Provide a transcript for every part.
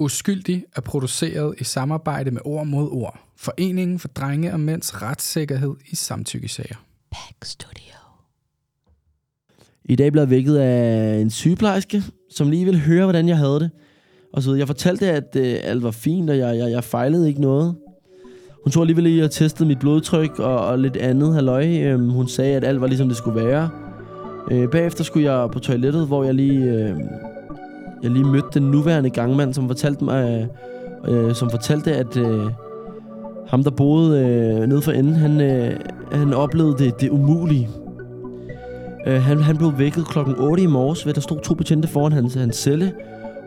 Uskyldig er produceret i samarbejde med Ord mod Ord. Foreningen for drenge og mænds retssikkerhed i samtykkesager. Back Studio. I dag blev jeg vækket af en sygeplejerske, som lige ville høre, hvordan jeg havde det. Og så jeg fortalte, at øh, alt var fint, og jeg, jeg, jeg fejlede ikke noget. Hun tog alligevel lige og testede mit blodtryk og, og lidt andet halløj. Øhm, hun sagde, at alt var ligesom det skulle være. Øh, bagefter skulle jeg på toilettet, hvor jeg lige, øh, jeg lige mødte den nuværende gangmand, som fortalte mig, øh, øh, som fortalte, at øh, ham, der boede øh, nede for enden, han, øh, han oplevede det, det umulige. Øh, han, han blev vækket klokken 8 i morges, ved der stod to betjente foran hans, hans celle,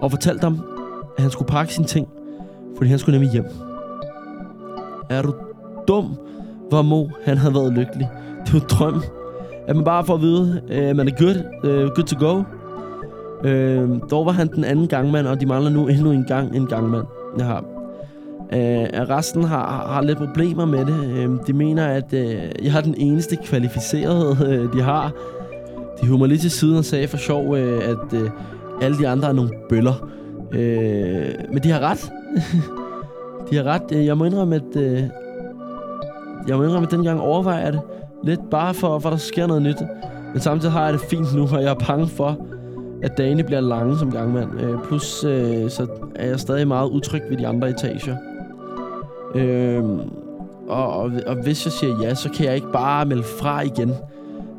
og fortalte ham, at han skulle pakke sine ting, fordi han skulle nemlig hjem. Er du dum? Hvor må han havde været lykkelig. Det var drøm. At man bare får at vide, øh, at man er good, uh, good to go. Øh, dog var han den anden gangmand, og de mangler nu endnu en gang en gangmand. Jeg har. Øh, resten har, har lidt problemer med det. Øh, de mener, at øh, jeg har den eneste kvalificerede, øh, de har. De humor lige til siden og sagde for sjov, øh, at øh, alle de andre er nogle bøller. Øh, men de har ret. de har ret. Øh, jeg må indrømme, at... Øh, jeg må indrømme, at dengang overvejer jeg det. Lidt bare for, for der sker noget nyt. Men samtidig har jeg det fint nu, og jeg er bange for, at dagene bliver lange som gangmand. Øh, plus, øh, så er jeg stadig meget utryg ved de andre etager. Øh, og, og, og hvis jeg siger ja, så kan jeg ikke bare melde fra igen.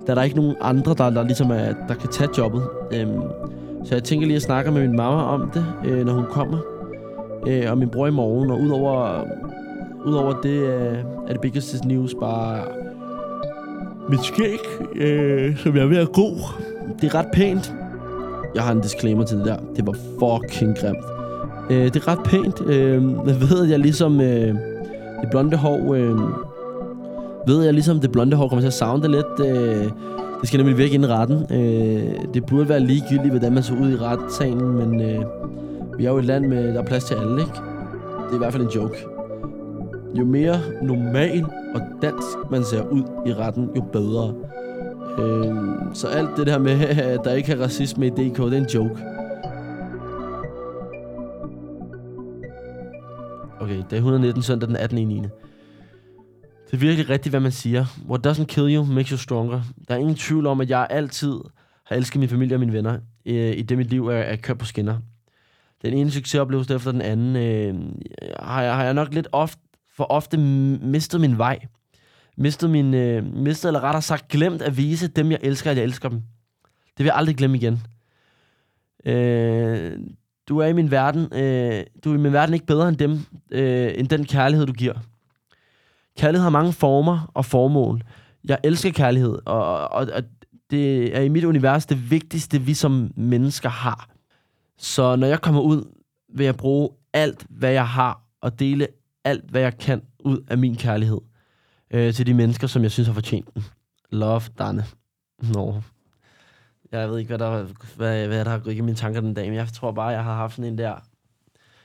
Da der er ikke nogen andre, der, der ligesom er, der kan tage jobbet. Øh, så jeg tænker lige at snakke med min mamma om det, øh, når hun kommer. Øh, og min bror i morgen. Og udover, udover det øh, er det biggest news bare mit skæg, øh, som jeg er ved at gro. Det er ret pænt. Jeg har en disclaimer til det der. Det var fucking grimt. Øh, det er ret pænt. Øh, jeg ved, at jeg ligesom... Øh, det blonde hår... Øh, ved jeg ligesom, det blonde hår kommer til at sounde lidt. Øh, det skal nemlig virke ind i retten. Øh, det burde være ligegyldigt, hvordan man så ud i retssalen, men øh, vi er jo et land, med der er plads til alle, ikke? Det er i hvert fald en joke. Jo mere normal og dansk man ser ud i retten, jo bedre. Øh, så alt det der med, at der ikke er racisme i DK, det er en joke. Okay, det er 119 søndag den 18. 9. Det er virkelig rigtigt, hvad man siger. What doesn't kill you makes you stronger. Der er ingen tvivl om, at jeg altid har elsket min familie og mine venner. Øh, I det mit liv er, er kørt på skinner. Den ene succesoplevelse efter den anden øh, har, jeg, har jeg nok lidt ofte for ofte mistet min vej. Mistet min, øh, mistet, eller rettere sagt, glemt at vise dem, jeg elsker, at jeg elsker dem. Det vil jeg aldrig glemme igen. Øh, du er i min verden, øh, du er i min verden ikke bedre end dem, øh, end den kærlighed, du giver. Kærlighed har mange former og formål. Jeg elsker kærlighed, og, og, og det er i mit univers det vigtigste, vi som mennesker har. Så når jeg kommer ud, vil jeg bruge alt, hvad jeg har, og dele alt, hvad jeg kan ud af min kærlighed øh, til de mennesker, som jeg synes har fortjent den. Love, Danne. Nå. No. Jeg ved ikke, hvad der, hvad, hvad der har gået i mine tanker den dag, men jeg tror bare, jeg har haft sådan en der...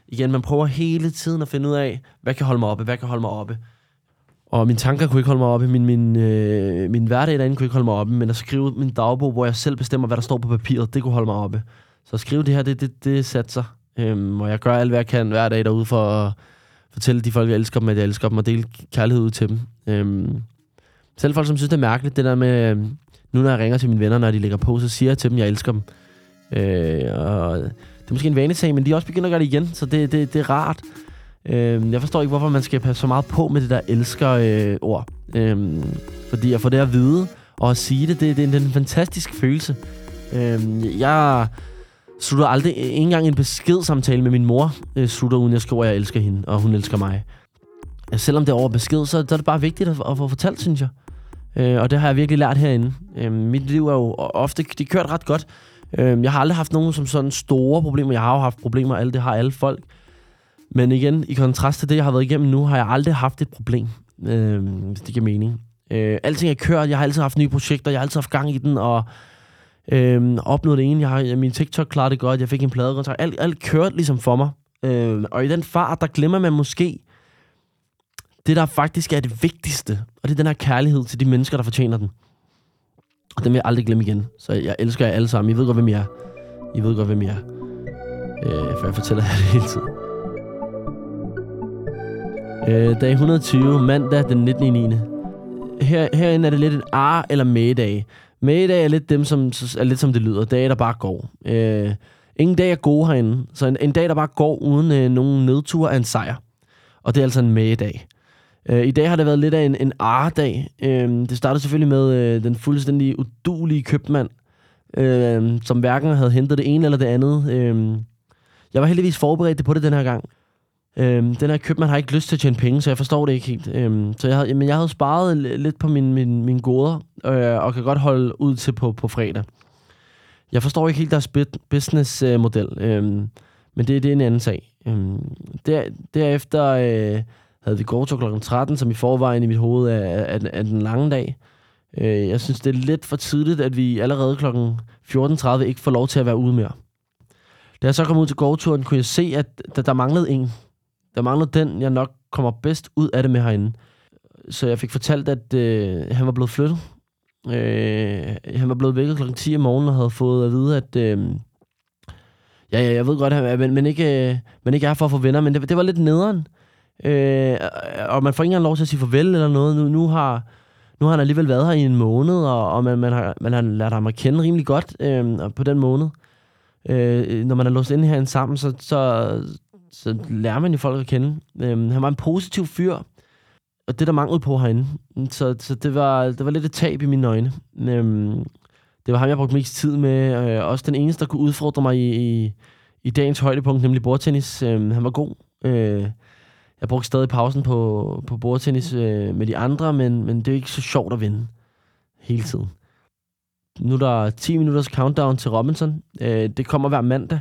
Igen, man prøver hele tiden at finde ud af, hvad kan holde mig oppe, hvad kan holde mig oppe. Og mine tanker kunne ikke holde mig oppe, min, min, øh, min hverdag derinde kunne ikke holde mig oppe, men at skrive min dagbog, hvor jeg selv bestemmer, hvad der står på papiret, det kunne holde mig oppe. Så at skrive det her, det, det, det sætter sig. Øhm, og jeg gør alt, hvad jeg kan hver dag derude for at fortælle de folk, jeg elsker dem, at jeg elsker dem, og dele kærlighed ud til dem. Øhm, selv folk, som synes, det er mærkeligt, det der med, øhm, nu når jeg ringer til mine venner, når de ligger på, så siger jeg til dem, jeg elsker dem. Øh, og det er måske en vanesag, men de også begynder at gøre det igen, så det, det, det er rart. Øh, jeg forstår ikke, hvorfor man skal passe så meget på med det der elsker-ord. Øh, øh, fordi at få det at vide og at sige det, det, det, det er en fantastisk følelse. Øh, jeg slutter aldrig øh, ikke engang en beskedsamtale med min mor, øh, slutter uden jeg skriver, at jeg elsker hende, og hun elsker mig. Øh, selvom det er over besked, så, så er det bare vigtigt at, at få fortalt, synes jeg. Øh, og det har jeg virkelig lært herinde. Øh, mit liv er jo ofte, det kørt ret godt. Øh, jeg har aldrig haft nogen som sådan store problemer. Jeg har jo haft problemer, alle det har alle folk. Men igen, i kontrast til det, jeg har været igennem nu, har jeg aldrig haft et problem, øh, hvis det giver mening. Øh, alting er kørt, jeg har altid haft nye projekter, jeg har altid haft gang i den, og Øhm, opnåede det ene. Jeg har, min TikTok klarede det godt, jeg fik en pladekontrakt, alt, alt kørte ligesom for mig. Øhm, og i den fart, der glemmer man måske det, der faktisk er det vigtigste, og det er den her kærlighed til de mennesker, der fortjener den. Og den vil jeg aldrig glemme igen. Så jeg elsker jer alle sammen. I ved godt, hvem I er. I ved godt, hvem I er. Øh, for jeg fortæller jer det hele tiden. Øh, dag 120, mandag den 19. 9. Her, herinde er det lidt en ar- eller med-dag. Med-dag er lidt dem, som er lidt som det lyder. Dage, der bare går. Øh, ingen dag er gode herinde. Så en, en dag, der bare går uden øh, nogen nedtur, er en sejr. Og det er altså en med-dag. Øh, I dag har det været lidt af en, en ar-dag. Øh, det startede selvfølgelig med øh, den fuldstændig udulige købmand, øh, som hverken havde hentet det ene eller det andet. Øh, jeg var heldigvis forberedt på det den her gang. Øhm, den her købmand har ikke lyst til at tjene penge, så jeg forstår det ikke helt. Øhm, så jeg havde, men jeg havde sparet lidt på min, min, min goder, øh, og kan godt holde ud til på, på fredag. Jeg forstår ikke helt deres businessmodel, øh, øhm, men det, det er en anden sag. Øhm, der, derefter øh, havde vi gåtur kl. 13, som i forvejen i mit hoved er, er, er den lange dag. Øh, jeg synes, det er lidt for tidligt, at vi allerede kl. 14.30 ikke får lov til at være ude mere. Da jeg så kom ud til gårdturen, kunne jeg se, at der, der manglede en. Der manglede den, jeg nok kommer bedst ud af det med herinde. Så jeg fik fortalt, at øh, han var blevet flyttet. Øh, han var blevet vækket kl. 10 om morgenen og havde fået at vide, at... Øh, ja, ja, jeg ved godt, at men, men, ikke, øh, men ikke er for at få venner, men det, det var lidt nederen. Øh, og man får ikke engang lov til at sige farvel eller noget. Nu, nu har... Nu har han alligevel været her i en måned, og, og man, man, har, man har lært ham at kende rimelig godt øh, på den måned. Øh, når man er låst inde herinde sammen, så, så, så lærer man jo folk at kende. Øhm, han var en positiv fyr, og det der manglede på herinde. Så, så det, var, det var lidt et tab i mine øjne. Øhm, det var ham, jeg brugte mest tid med. Øh, også den eneste, der kunne udfordre mig i, i, i dagens højdepunkt, nemlig bordtennis. Øhm, han var god. Øh, jeg brugte stadig pausen på, på bordtennis øh, med de andre, men, men det er ikke så sjovt at vinde hele tiden. Nu er der 10 minutters countdown til Robinson. Øh, det kommer hver mandag,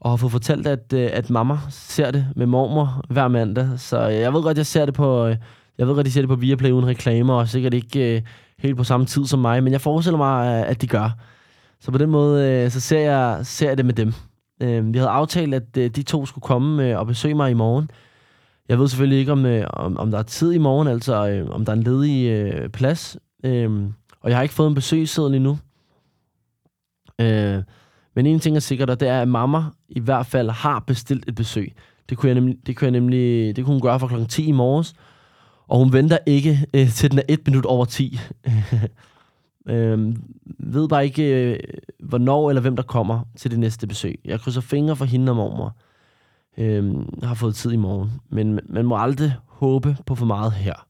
og har fået fortalt, at, øh, at mamma ser det med mormor hver mandag. Så øh, jeg ved godt, jeg ser det på, øh, jeg ved godt, de ser det på Viaplay uden reklamer, og sikkert ikke helt på samme tid som mig, men jeg forestiller mig, at de gør. Så på den måde, så ser jeg, ser jeg det med dem. Vi havde aftalt, at de to skulle komme og besøge mig i morgen. Jeg ved selvfølgelig ikke, om, om, om der er tid i morgen, altså om der er en ledig plads. Og jeg har ikke fået en besøgsseddel endnu. Men en ting er sikkert, og det er, at mamma i hvert fald har bestilt et besøg. Det kunne jeg nemlig, det kunne jeg nemlig det kunne hun gøre fra kl. 10 i morges. Og hun venter ikke øh, til den er et minut over 10. øh, ved bare ikke, øh, hvornår eller hvem der kommer til det næste besøg. Jeg krydser fingre for hende og mormor. Øh, har fået tid i morgen. Men man må aldrig håbe på for meget her.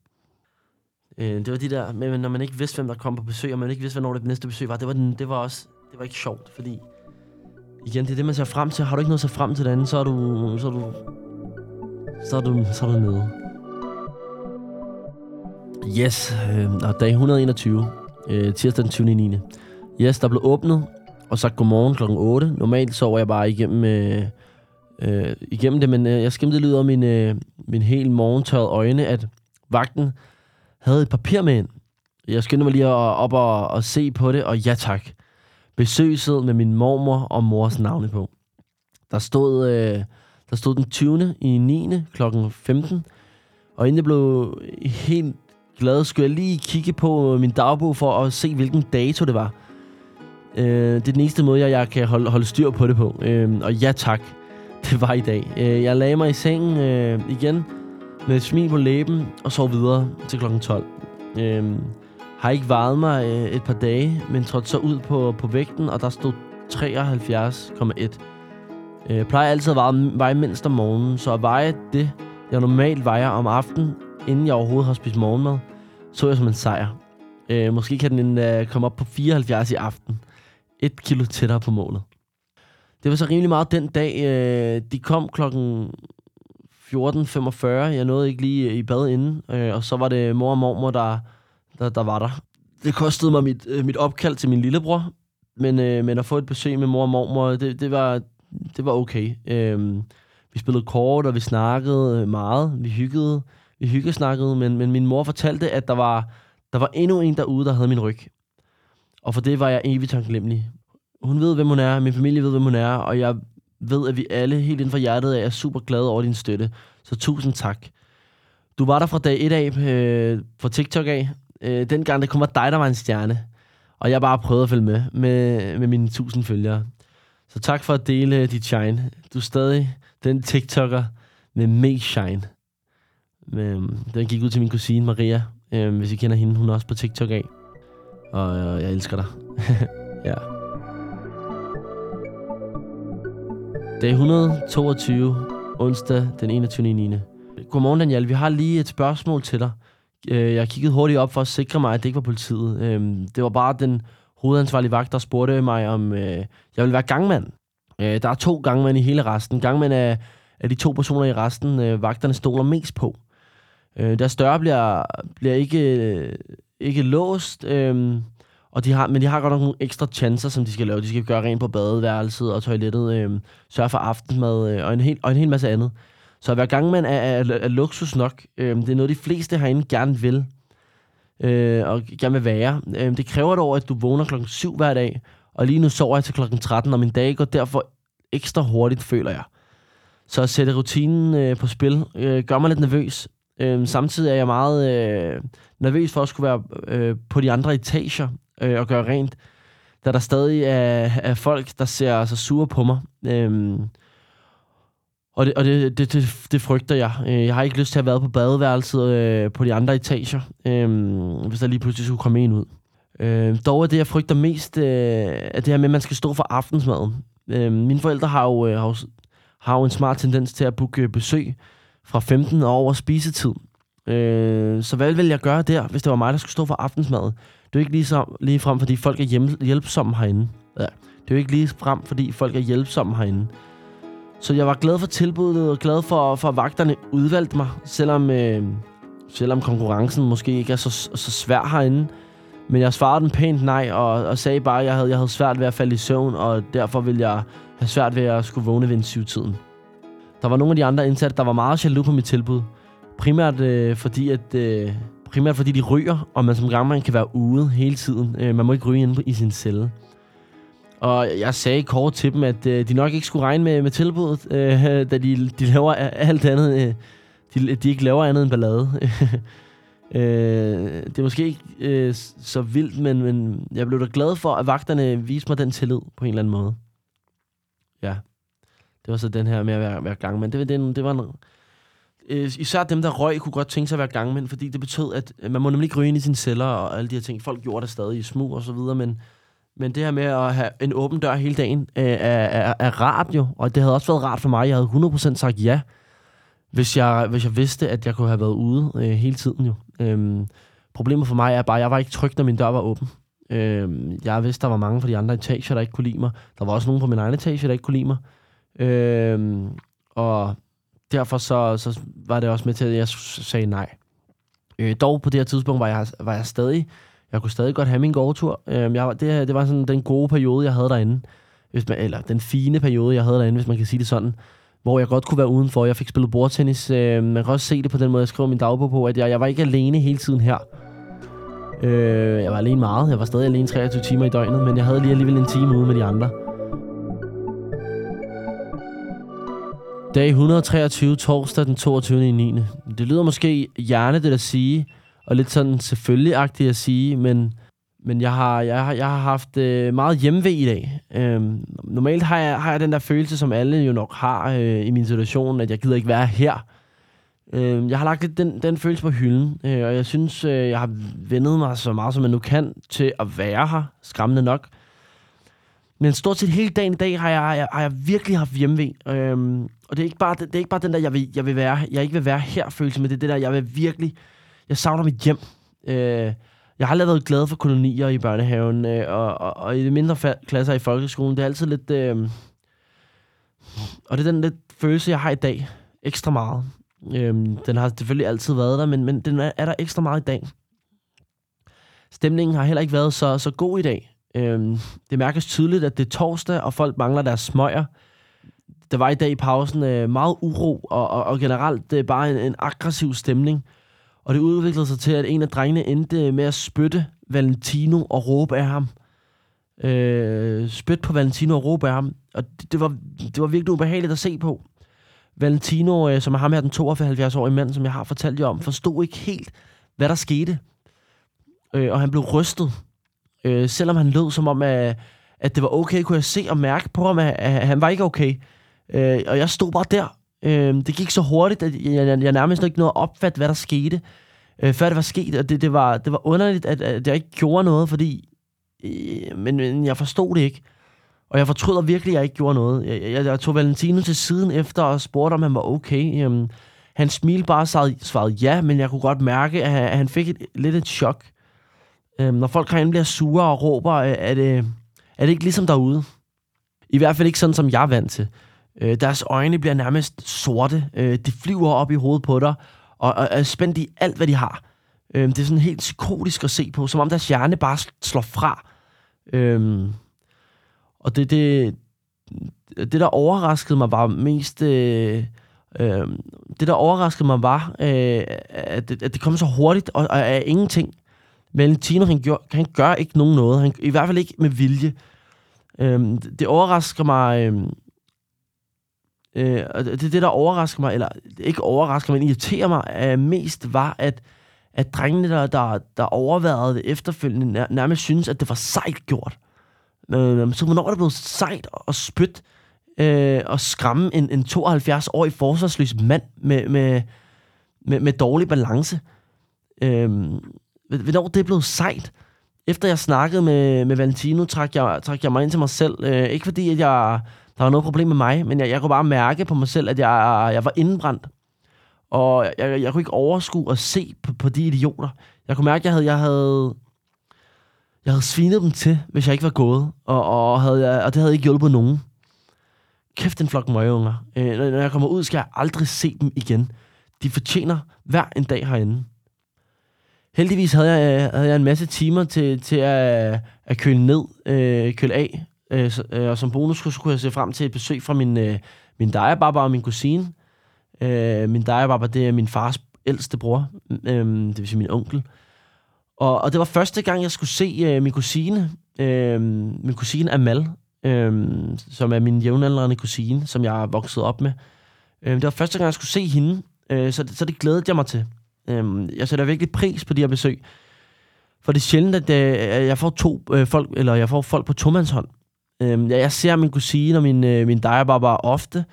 Øh, det var de der, men når man ikke vidste, hvem der kom på besøg, og man ikke vidste, hvornår det næste besøg var, det var, den, det var også, det var ikke sjovt, fordi igen, det er det, man ser frem til. Har du ikke noget at se frem til det andet, så er du, så er du, så er du, så er du nede. Yes, øh, og dag 121, øh, tirsdag den 20. 9. Yes, der blev åbnet, og sagt godmorgen kl. 8. Normalt sover jeg bare igennem, øh, øh, igennem det, men øh, jeg skimte lidt ud af min, øh, min helt morgentørrede øjne, at vagten havde et papir med ind. Jeg skyndte mig lige op og, og se på det, og ja tak. Besøgset med min mormor og mors navne på. Der stod, øh, der stod den 20. i 9. kl. 15. Og inden jeg blev helt glad, skulle jeg lige kigge på min dagbog for at se, hvilken dato det var. Øh, det er den eneste måde, jeg, jeg kan holde, holde styr på det på. Øh, og ja tak, det var i dag. Øh, jeg lagde mig i sengen øh, igen med et smil på læben og sov videre til kl. 12. Øh, har ikke vejet mig øh, et par dage, men trådte så ud på, på vægten, og der stod 73,1. Jeg øh, plejer altid at veje, veje mindst om morgenen, så at veje det, jeg normalt vejer om aftenen, inden jeg overhovedet har spist morgenmad, så jeg som en sejr. Øh, måske kan den øh, komme op på 74 i aften. Et kilo tættere på målet. Det var så rimelig meget den dag. Øh, de kom klokken 14.45. Jeg nåede ikke lige øh, i bad inden. Øh, og så var det mor og mormor, der, der, der var der. Det kostede mig mit, øh, mit opkald til min lillebror. Men, øh, men at få et besøg med mor og mormor, det, det, var, det var okay. Øh, vi spillede kort, og vi snakkede øh, meget. Vi hyggede vi hyggesnakkede, men, men min mor fortalte, at der var, der var endnu en derude, der havde min ryg. Og for det var jeg evigt taknemmelig. Hun ved, hvem hun er, min familie ved, hvem hun er, og jeg ved, at vi alle helt inden for hjertet er super glade over din støtte. Så tusind tak. Du var der fra dag 1 af øh, fra TikTok af. Øh, dengang det kun var dig, der var en stjerne. Og jeg bare prøvede at følge med, med, med mine tusind følgere. Så tak for at dele øh, dit shine. Du er stadig den TikToker med mest shine. Men, den gik ud til min kusine Maria, øh, hvis I kender hende. Hun er også på TikTok af. Og øh, jeg elsker dig. ja. Dag 122, onsdag den 21.9. Godmorgen, Daniel. Vi har lige et spørgsmål til dig. Øh, Jeg kiggede hurtigt op for at sikre mig, at det ikke var politiet. Øh, Det var bare den hovedansvarlige vagt, der spurgte mig, om øh, jeg ville være gangmand. Øh, Der er to gangmænd i hele resten. Gangmænd er, er de to personer i resten, øh, vagterne stoler mest på. Øh, Deres døre bliver, bliver ikke, øh, ikke låst, øh, og de har, men de har godt nok nogle ekstra chancer, som de skal lave. De skal gøre rent på badeværelset og toilettet, øh, sørge for aftensmad øh, og, en hel, og en hel masse andet. Så hver gang man er, er, er luksus nok. Øh, det er noget, de fleste herinde gerne vil. Øh, og gerne vil være. Øh, det kræver dog, at du vågner klokken 7 hver dag. Og lige nu sover jeg til klokken 13, og min dag går derfor ekstra hurtigt, føler jeg. Så at sætte rutinen øh, på spil øh, gør mig lidt nervøs. Øh, samtidig er jeg meget øh, nervøs for at skulle være øh, på de andre etager øh, og gøre rent. Da der stadig er, er folk, der ser så sure på mig. Øh, og det, og det, det, det, det frygter jeg. Øh, Jeg har ikke lyst til at være på badeværelset øh, på de andre etager, øh, hvis der lige pludselig skulle komme en ud. Øh, dog er det, jeg frygter mest, øh, at det her med, at man skal stå for aftensmaden. Øh, mine forældre har jo, øh, har, jo, har jo en smart tendens til at booke øh, besøg fra 15 og over spisetid. Øh, så hvad vil jeg gøre der, hvis det var mig, der skulle stå for aftensmaden? Det er jo ikke lige, så, lige frem, fordi folk er hjælpsomme herinde. Ja. Det er jo ikke lige frem, fordi folk er hjælpsomme herinde. Så jeg var glad for tilbuddet og glad for, for at vagterne udvalgte mig, selvom, øh, selvom konkurrencen måske ikke er så, så svær herinde. Men jeg svarede den pænt nej, og, og sagde bare, at jeg havde, jeg havde svært ved at falde i søvn, og derfor ville jeg have svært ved at skulle vågne ved en syvtiden. Der var nogle af de andre indsatte, der var meget jaloux på mit tilbud. Primært øh, fordi, at, øh, primært fordi de ryger, og man som gangmand kan være ude hele tiden. Øh, man må ikke ryge inde på, i sin celle. Og jeg sagde kort til dem, at øh, de nok ikke skulle regne med, med tilbuddet, øh, da de, de laver alt andet. Øh, de, de ikke laver andet end ballade. øh, det er måske ikke øh, så vildt, men, men jeg blev da glad for, at vagterne viste mig den tillid på en eller anden måde. Ja, det var så den her med at være, være gangmand. Det, det, det var en, øh, især dem, der røg, kunne godt tænke sig at være gangmænd, fordi det betød, at man må nemlig ikke ryge ind i sine celler og alle de her ting. Folk gjorde det stadig i smug og så videre, men men det her med at have en åben dør hele dagen, øh, er, er, er rart jo. Og det havde også været rart for mig. Jeg havde 100% sagt ja, hvis jeg, hvis jeg vidste, at jeg kunne have været ude øh, hele tiden jo. Øhm, problemet for mig er bare, at jeg var ikke tryg, når min dør var åben. Øhm, jeg vidste, der var mange fra de andre etager, der ikke kunne lide mig. Der var også nogen på min egen etage, der ikke kunne lide mig. Øhm, og derfor så, så var det også med til, at jeg sagde nej. Øh, dog på det her tidspunkt var jeg, var jeg stadig jeg kunne stadig godt have min gårdtur. Øhm, jeg, det, det var sådan den gode periode, jeg havde derinde. Hvis man, eller den fine periode, jeg havde derinde, hvis man kan sige det sådan. Hvor jeg godt kunne være udenfor. Jeg fik spillet bordtennis. Øhm, man kan også se det på den måde, jeg skrev min dagbog på, at jeg, jeg var ikke alene hele tiden her. Øh, jeg var alene meget. Jeg var stadig alene 23 timer i døgnet, men jeg havde lige alligevel en time ude med de andre. Dag 123, torsdag den 22. i 9. Det lyder måske hjernedet at sige, og lidt sådan selvfølgeligagtigt at sige, men, men jeg, har, jeg, har, jeg har haft øh, meget hjemmevæg i dag. Øhm, normalt har jeg, har jeg den der følelse, som alle jo nok har øh, i min situation, at jeg gider ikke være her. Øh, jeg har lagt lidt den, den følelse på hylden, øh, og jeg synes, øh, jeg har vendet mig så meget, som jeg nu kan, til at være her. Skræmmende nok. Men stort set hele dagen i dag har jeg, jeg, har jeg virkelig haft hjemmevæg. Øhm, og det er, ikke bare, det, det er ikke bare den der, jeg, vil, jeg, vil være, jeg ikke vil være her følelse, men det er det der, jeg vil virkelig... Jeg savner mit hjem. Øh, jeg har aldrig været glad for kolonier i børnehaven, øh, og, og, og i de mindre fa- klasser i folkeskolen. Det er altid lidt... Øh, og det er den lidt følelse, jeg har i dag. Ekstra meget. Øh, den har selvfølgelig altid været der, men, men den er, er der ekstra meget i dag. Stemningen har heller ikke været så, så god i dag. Øh, det mærkes tydeligt, at det er torsdag, og folk mangler deres smøger. Der var i dag i pausen øh, meget uro, og, og, og generelt øh, bare en, en aggressiv stemning. Og det udviklede sig til, at en af drengene endte med at spytte Valentino og råbe af ham. Øh, spytte på Valentino og råbe af ham. Og det, det, var, det var virkelig ubehageligt at se på. Valentino, øh, som er ham her, den 72-årige mand, som jeg har fortalt jer om, forstod ikke helt, hvad der skete. Øh, og han blev rystet. Øh, selvom han lød som om, at, at det var okay, kunne jeg se og mærke på ham, at, at han var ikke okay. Øh, og jeg stod bare der, Øh, det gik så hurtigt, at jeg, jeg, jeg nærmest ikke nåede at opfatte, hvad der skete, øh, før det var sket. Og det, det, var, det var underligt, at, at jeg ikke gjorde noget, fordi... Øh, men, men jeg forstod det ikke. Og jeg fortryder virkelig, at jeg ikke gjorde noget. Jeg, jeg, jeg tog Valentino til siden efter og spurgte, om han var okay. Øhm, han smilte bare og svarede ja, men jeg kunne godt mærke, at han, at han fik et, lidt et chok. Øhm, når folk herinde bliver sure og råber, er det, er det ikke ligesom derude. I hvert fald ikke sådan, som jeg er vant til. Øh, deres øjne bliver nærmest sorte. Øh, de flyver op i hovedet på dig, og, og er spændt i alt, hvad de har. Øh, det er sådan helt psykotisk at se på, som om deres hjerne bare slår fra. Øh, og det, det, det, der overraskede mig, var mest... Øh, øh, det, der overraskede mig, var, øh, at, det, at det kom så hurtigt, og, og af ingenting. Valentino, han, gør, han gør ikke nogen noget. Han, I hvert fald ikke med vilje. Øh, det, det overrasker mig... Øh, Øh, og det, det, der overrasker mig, eller ikke overrasker, men irriterer mig øh, mest, var, at, at drengene, der, der, der overvejede det efterfølgende, nærmest synes, at det var sejt gjort. Øh, så hvornår er det blevet sejt og spyt øh, og skræmme en, en 72-årig forsvarsløs mand med, med, med, med dårlig balance? Øh, hvornår det er blevet sejt? Efter jeg snakkede med, med Valentino, trak jeg, trak jeg mig ind til mig selv. Øh, ikke fordi, at jeg, der var noget problem med mig, men jeg, jeg kunne bare mærke på mig selv, at jeg, jeg var indbrændt. Og jeg, jeg, jeg kunne ikke overskue at se på, på de idioter. Jeg kunne mærke, at jeg havde, jeg havde, jeg havde svinet dem til, hvis jeg ikke var gået. Og, og, havde jeg, og det havde ikke hjulpet nogen. Kæft en flok møgeunger. Øh, når jeg kommer ud, skal jeg aldrig se dem igen. De fortjener hver en dag herinde. Heldigvis havde jeg, øh, havde jeg en masse timer til, til at, at køle ned, øh, køle af. Øh, så, øh, og som bonus så kunne jeg se frem til et besøg fra min, øh, min dejebaba og min kusine. Øh, min dejebaba, det er min fars ældste bror, øh, det vil sige min onkel. Og, og det var første gang, jeg skulle se øh, min kusine, øh, min kusine Amal, øh, som er min jævnaldrende kusine, som jeg er vokset op med. Øh, det var første gang, jeg skulle se hende, øh, så, så det glædede jeg mig til. Øh, jeg sætter virkelig pris på de her besøg. For det er sjældent, at øh, jeg får to øh, folk, eller jeg får folk på tomandshånd. Øh, jeg ser min kusine og min, øh, min dejebaba ofte,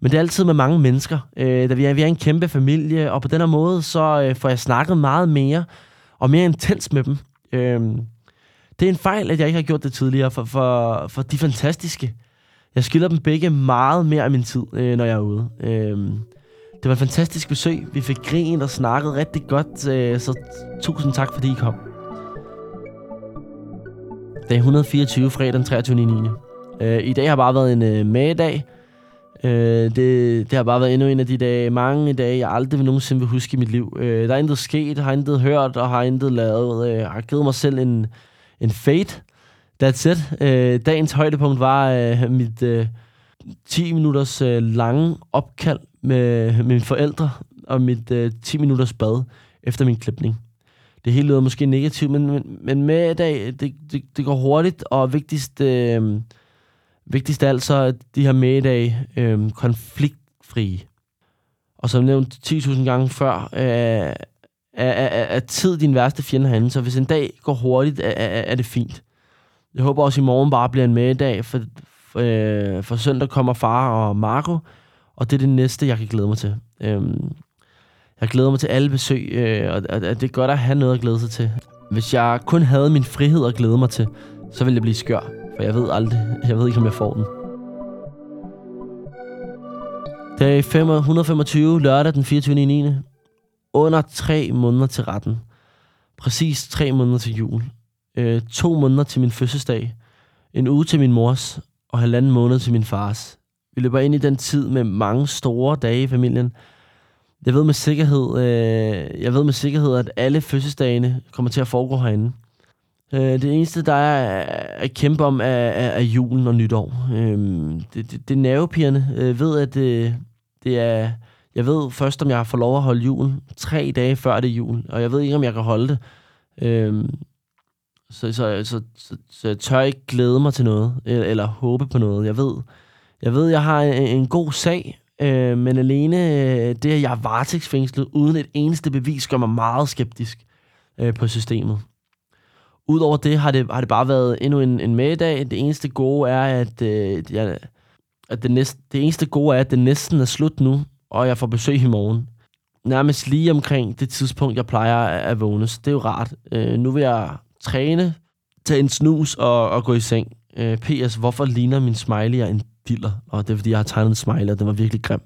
men det er altid med mange mennesker. Øh, da vi, er, vi er en kæmpe familie, og på den her måde, så øh, får jeg snakket meget mere og mere intens med dem. Øh, det er en fejl, at jeg ikke har gjort det tidligere, for, for, for de fantastiske. Jeg skylder dem begge meget mere af min tid, øh, når jeg er ude. Øh, det var et fantastisk besøg. Vi fik grin og snakket rigtig godt, øh, så tusind tak, fordi I kom. Dag 124, fredag den 23. 9. Øh, I dag har bare været en øh, magedag. Øh, det, det har bare været endnu en af de dage, mange dage, jeg aldrig vil nogensinde vil huske i mit liv. Øh, der er intet sket, har intet hørt og har intet lavet. Øh, jeg har givet mig selv en, en fate. That's it. Øh, dagens højdepunkt var øh, mit øh, 10 minutters øh, lange opkald med, med mine forældre og mit øh, 10 minutters bad efter min klipning det hele lyder måske negativt, men, men, men med i dag, det, det, det går hurtigt, og vigtigst, øh, vigtigst af alt så er de her med i dag øh, konfliktfrie. Og som nævnt 10.000 gange før, øh, er, er, er tid din værste fjende herinde, så hvis en dag går hurtigt, er, er, er det fint. Jeg håber også, at i morgen bare bliver en med i dag, for, for, øh, for søndag kommer far og Marco, og det er det næste, jeg kan glæde mig til. Øh, jeg glæder mig til alle besøg, øh, og, og det er godt at have noget at glæde sig til. Hvis jeg kun havde min frihed at glæde mig til, så ville jeg blive skør, for jeg ved aldrig, jeg ved ikke, om jeg får den. Dag 125, lørdag den 24. 9. Under tre måneder til retten. Præcis tre måneder til jul. Øh, to måneder til min fødselsdag. En uge til min mors, og halvanden måned til min fars. Vi løber ind i den tid med mange store dage i familien, jeg ved med sikkerhed, øh, jeg ved med sikkerhed, at alle fødselsdagene kommer til at foregå herinde. Øh, det eneste, der er at kæmpe om, er, er, er julen og nytår. Øh, det, det, det er nervepigerne. Jeg øh, ved, at det, det er... Jeg ved først, om jeg får lov at holde julen tre dage før det er jul, og jeg ved ikke, om jeg kan holde det. Øh, så, så, så, så, så jeg tør ikke glæde mig til noget, eller håbe på noget. Jeg ved, jeg ved, jeg har en, en god sag, Øh, men alene øh, det, at jeg er varetægtsfængslet uden et eneste bevis, gør mig meget skeptisk øh, på systemet. Udover det har det, har det bare været endnu en, en meddag. Det eneste gode er, at, øh, jeg, at det, næste, det eneste gode er, at det næsten er slut nu, og jeg får besøg i morgen. Nærmest lige omkring det tidspunkt, jeg plejer at vågne. vågnes. det er jo rart. Øh, nu vil jeg træne, tage en snus og, og gå i seng. Øh, P.S. Hvorfor ligner min smiley en diller? Og det er, fordi jeg har tegnet en smile, og den var virkelig grim.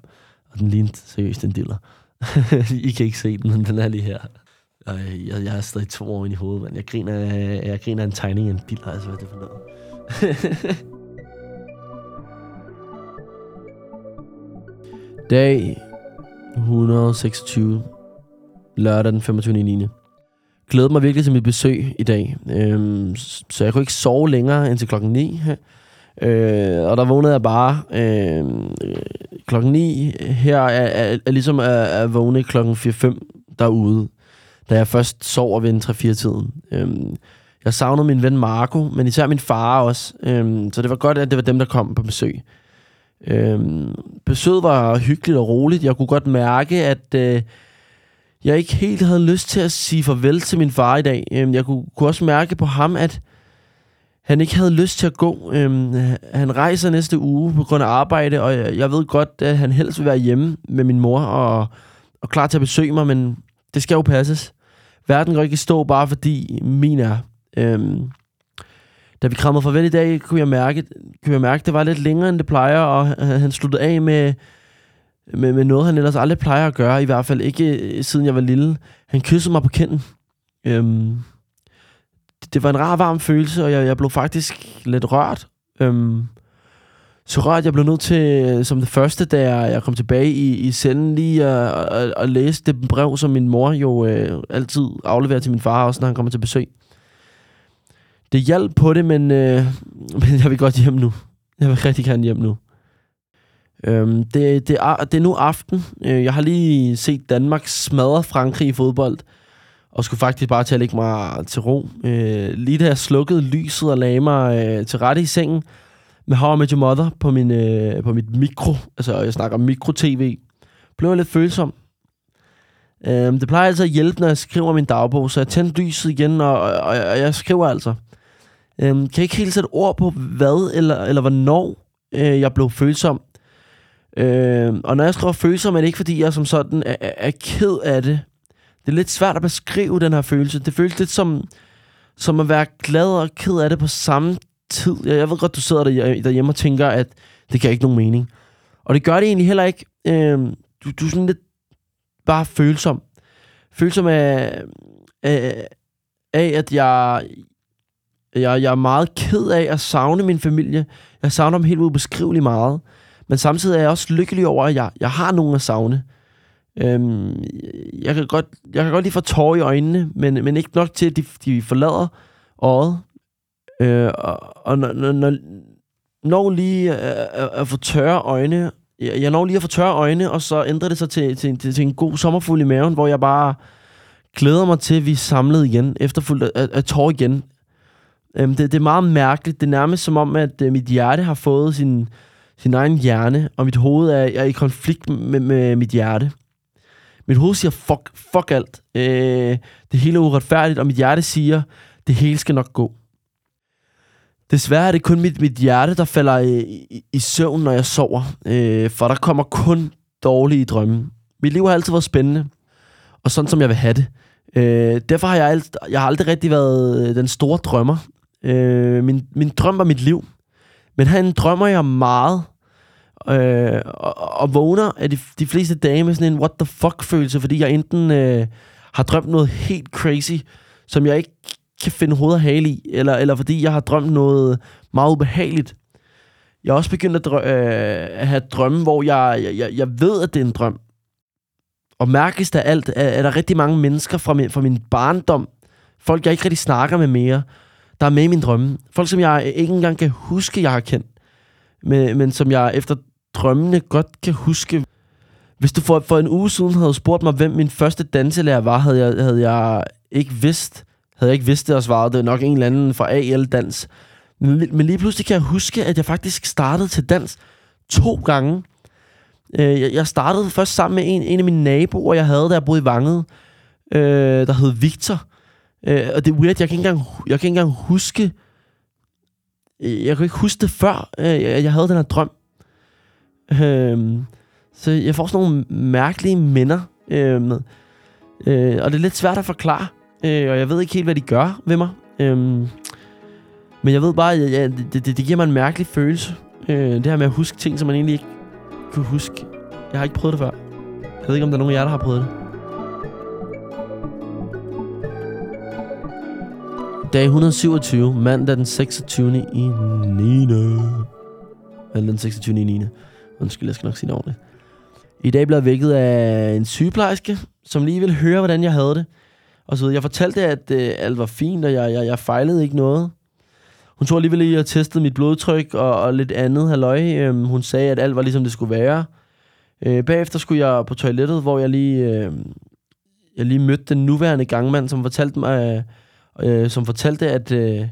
Og den lignede seriøst en diller. I kan ikke se den, men den er lige her. Og øh, jeg, jeg er stadig to år ind i hovedet, men jeg griner, jeg griner af en tegning af en diller. Altså, hvad er det for noget? Dag 126. Lørdag den 25. 9. Glæder mig virkelig til mit besøg i dag. Øhm, så jeg kunne ikke sove længere end til klokken 9. Øh, og der vågnede jeg bare øh, klokken 9. Her er, er, er ligesom at, at vågne klokken 4-5 derude, da jeg først sover ved en 3-4-tiden. Øh, jeg savnede min ven Marco, men især min far også. Øh, så det var godt, at det var dem, der kom på besøg. Øh, besøget var hyggeligt og roligt. Jeg kunne godt mærke, at øh, jeg ikke helt havde lyst til at sige farvel til min far i dag. Øh, jeg kunne, kunne også mærke på ham, at han ikke havde lyst til at gå. Øhm, han rejser næste uge på grund af arbejde, og jeg, jeg ved godt, at han helst vil være hjemme med min mor og, og klar til at besøge mig, men det skal jo passes. Verden går ikke stå, bare fordi min er. Øhm, da vi krammede farvel i dag, kunne jeg mærke, kunne jeg mærke, at det var lidt længere, end det plejer, og han sluttede af med, med, med noget, han ellers aldrig plejer at gøre, i hvert fald ikke øh, siden jeg var lille. Han kyssede mig på kinden. Øhm, det var en rar, varm følelse, og jeg, jeg blev faktisk lidt rørt. Øhm, så rørt, jeg blev nødt til, øh, som det første, da jeg, jeg kom tilbage i, i cellen, lige at, at, at læse det brev, som min mor jo øh, altid afleverer til min far, også når han kommer til besøg. Det hjalp på det, men, øh, men jeg vil godt hjem nu. Jeg vil rigtig gerne hjem nu. Øhm, det, det, er, det er nu aften. Øh, jeg har lige set Danmark smadre Frankrig i fodbold og skulle faktisk bare til at lægge mig til ro. Øh, lige da jeg slukkede lyset og lagde mig øh, til rette i sengen med How I Met Your Mother på, min, øh, på mit mikro, altså jeg snakker mikro-tv, blev jeg lidt følsom. Øh, det plejer altså at hjælpe, når jeg skriver min dagbog, så jeg tændte lyset igen, og, og, og jeg skriver altså. Øh, kan jeg ikke helt sætte ord på, hvad eller, eller hvornår øh, jeg blev følsom. Øh, og når jeg skriver følsom, er det ikke, fordi jeg som sådan er, er, er ked af det, det er lidt svært at beskrive den her følelse. Det føles lidt som, som at være glad og ked af det på samme tid. Jeg, jeg ved godt, du sidder der, derhjemme og tænker, at det giver ikke nogen mening. Og det gør det egentlig heller ikke. Øh, du, du er sådan lidt bare følsom. Følsom af, af, af at jeg, jeg, jeg er meget ked af at savne min familie. Jeg savner dem helt ubeskriveligt meget. Men samtidig er jeg også lykkelig over, at jeg, jeg har nogen at savne. Øhm, jeg, kan godt, jeg kan godt lige få tårer i øjnene, men, men ikke nok til, at de, de forlader øjet. Øh, og og når, når, når lige at, at få tørre øjne, jeg, jeg når lige at få tørre øjne, og så ændrer det sig til, til, til, til en god sommerfugl i maven, hvor jeg bare glæder mig til, at vi er samlet igen, efterfulgt af, af tårer igen. Øhm, det, det er meget mærkeligt. Det er nærmest som om, at øh, mit hjerte har fået sin, sin egen hjerne, og mit hoved er, er i konflikt med, med mit hjerte. Mit hoved siger, fuck, fuck alt. Øh, det hele er uretfærdigt, og mit hjerte siger, det hele skal nok gå. Desværre er det kun mit, mit hjerte, der falder i, i, i søvn, når jeg sover. Øh, for der kommer kun dårlige drømme. Mit liv har altid været spændende, og sådan som jeg vil have det. Øh, derfor har jeg, alt, jeg har aldrig rigtig været den store drømmer. Øh, min, min drøm var mit liv. Men han drømmer jeg meget, øh, og, og vågner af de, de fleste dage med sådan en what the fuck følelse, fordi jeg enten øh, har drømt noget helt crazy, som jeg ikke kan finde hoved og hale i, eller, eller fordi jeg har drømt noget meget ubehageligt. Jeg har også begyndt at, drø- øh, at have drømme, hvor jeg, jeg, jeg ved, at det er en drøm. Og mærkes der alt, er, er der rigtig mange mennesker fra min, fra min barndom, folk jeg ikke rigtig snakker med mere, der er med i min drømme. Folk, som jeg ikke engang kan huske, jeg har kendt. Men, men som jeg efter drømmene godt kan huske. Hvis du for, for en uge siden havde spurgt mig, hvem min første danselærer var, havde jeg, havde jeg ikke vidst. Havde jeg ikke vidst det, og svaret det nok en eller anden fra AL Dans. Men, men lige pludselig kan jeg huske, at jeg faktisk startede til dans to gange. Øh, jeg startede først sammen med en, en af mine naboer, jeg havde, da jeg boede i Vanget, øh, der hed Victor. Øh, og det er weird, jeg kan ikke engang, jeg kan ikke engang huske, jeg kan ikke huske det før, øh, jeg havde den her drøm. Øhm, så jeg får sådan nogle mærkelige minder. Øhm, øh, og det er lidt svært at forklare. Øh, og jeg ved ikke helt, hvad de gør ved mig. Øhm, men jeg ved bare, at ja, det, det, det giver mig en mærkelig følelse. Øh, det her med at huske ting, som man egentlig ikke kunne huske. Jeg har ikke prøvet det før. Jeg ved ikke, om der er nogen af jer, der har prøvet det. Dag 127, mandag den 26. i 9. Eller den 26. i 9. Undskyld, jeg skal nok sige det ordentligt. I dag blev jeg vækket af en sygeplejerske, som lige ville høre, hvordan jeg havde det. Og så. Jeg fortalte, at øh, alt var fint, og jeg, jeg, jeg fejlede ikke noget. Hun tog alligevel lige og testede mit blodtryk og, og lidt andet halløj. Øhm, hun sagde, at alt var ligesom det skulle være. Øh, bagefter skulle jeg på toilettet, hvor jeg lige, øh, jeg lige mødte den nuværende gangmand, som fortalte mig, øh, øh som fortalte, at øh,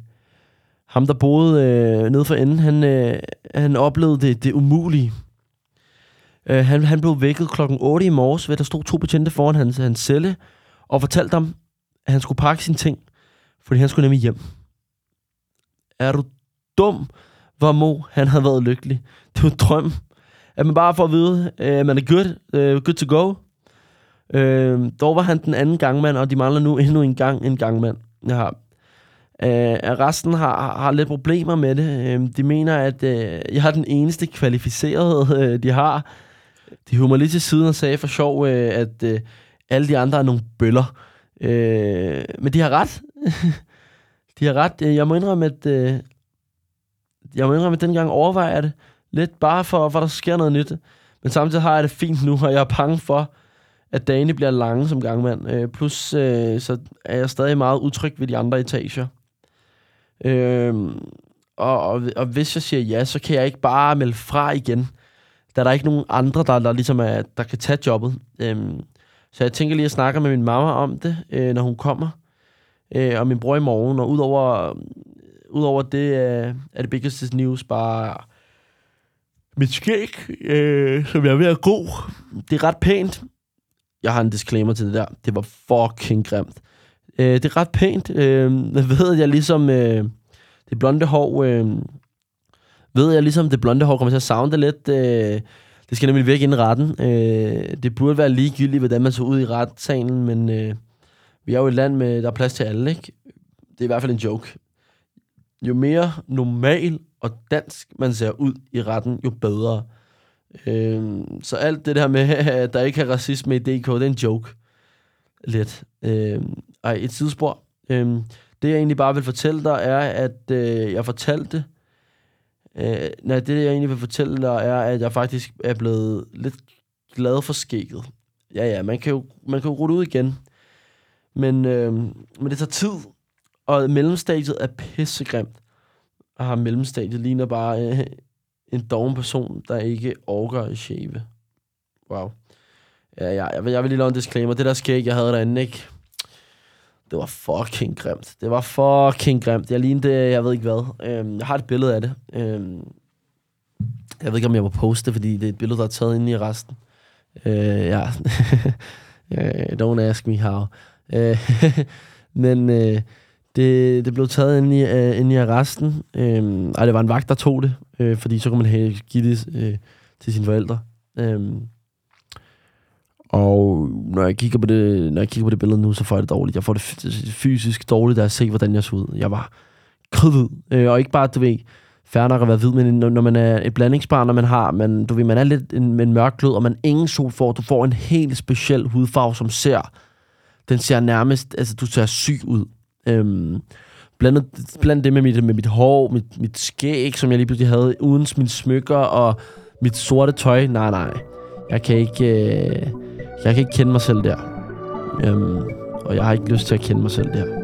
ham, der boede øh, nede for enden, han, øh, han oplevede det, det umulige. Øh, han, han blev vækket klokken 8 i morges, ved der stod to betjente foran hans, hans celle, og fortalte ham, at han skulle pakke sine ting, fordi han skulle nemlig hjem. Er du dum, hvor Mo han havde været lykkelig. Det var en drøm. At man bare får at vide, øh, at man er good, øh, good to go. Øh, dog var han den anden gangmand, og de mangler nu endnu en gang en gangmand. Jeg har. Øh, resten har, har lidt problemer med det. Øh, de mener, at øh, jeg har den eneste kvalificerede, øh, de har. De humor lige til siden og sagde for sjov, øh, at øh, alle de andre er nogle bøller. Øh, men de har ret. de har ret. Øh, jeg må indrømme, at... Øh, jeg må indrømme, at dengang overvejer jeg det lidt bare for, for der sker noget nyt. Men samtidig har jeg det fint nu, og jeg er bange for, at dagene bliver lange som gangmand. Øh, plus, øh, så er jeg stadig meget utryg ved de andre etager. Øh, og, og, og hvis jeg siger ja, så kan jeg ikke bare melde fra igen. Der er ikke nogen andre, der, der ligesom er, der kan tage jobbet. Øhm, så jeg tænker lige at snakke med min mamma om det, øh, når hun kommer. Øh, og min bror i morgen. Og udover, udover det, øh, er det biggest news bare mit skæg, øh, som jeg er ved at gro. Det er ret pænt. Jeg har en disclaimer til det der. Det var fucking grimt. Øh, det er ret pænt. Øh, jeg ved, jeg ligesom... Øh, det blonde hår... Øh, ved jeg ligesom, det blonde hår kommer til at sounde lidt. Øh, det skal nemlig virke ind i retten. Øh, det burde være ligegyldigt, hvordan man så ud i retssalen, men øh, vi er jo et land, med der er plads til alle, ikke? Det er i hvert fald en joke. Jo mere normal og dansk man ser ud i retten, jo bedre. Øh, så alt det der med, at der ikke er racisme i DK, det er en joke. Lidt. Øh, ej, et sidespor. Øh, det jeg egentlig bare vil fortælle dig, er, at øh, jeg fortalte... Øh, nej, det jeg egentlig vil fortælle dig, er, at jeg faktisk er blevet lidt glad for skægget. Ja, ja, man kan jo, man kan jo rulle ud igen. Men, øh, men det tager tid, og mellemstadiet er pissegrimt og har mellemstadiet, ligner bare øh, en doven person, der ikke orker at shave. Wow. Ja, ja, jeg, vil, jeg vil lige lave en disclaimer. Det der skæg, jeg havde derinde, ikke? Det var fucking grimt. Det var fucking grimt. Jeg lignede, jeg ved ikke hvad. Øhm, jeg har et billede af det. Øhm, jeg ved ikke, om jeg må poste fordi det er et billede, der er taget ind i resten. Øh, ja. Øh, don't ask me how. Øh, men øh, det, det blev taget ind i, øh, ind i arresten. Øh, ej, det var en vagt, der tog det, øh, fordi så kunne man have, give det øh, til sine forældre. Øh, og når jeg, kigger på det, når jeg kigger på det billede nu, så får jeg det dårligt. Jeg får det fysisk dårligt, da jeg ser, hvordan jeg så ud. Jeg var kridhvid. Øh, og ikke bare, du ved, færre nok at være hvid, men når, man er et blandingsbarn, når man har, man, du ved, man er lidt en, en mørk glød, og man ingen sol får, du får en helt speciel hudfarve, som ser, den ser nærmest, altså du ser syg ud. Øhm, blandet, blandet det med mit, med mit hår, mit, mit skæg, som jeg lige pludselig havde, uden mine smykker og mit sorte tøj. Nej, nej. Jeg kan ikke, øh, jeg kan ikke kende mig selv der. Øhm, og jeg har ikke lyst til at kende mig selv der.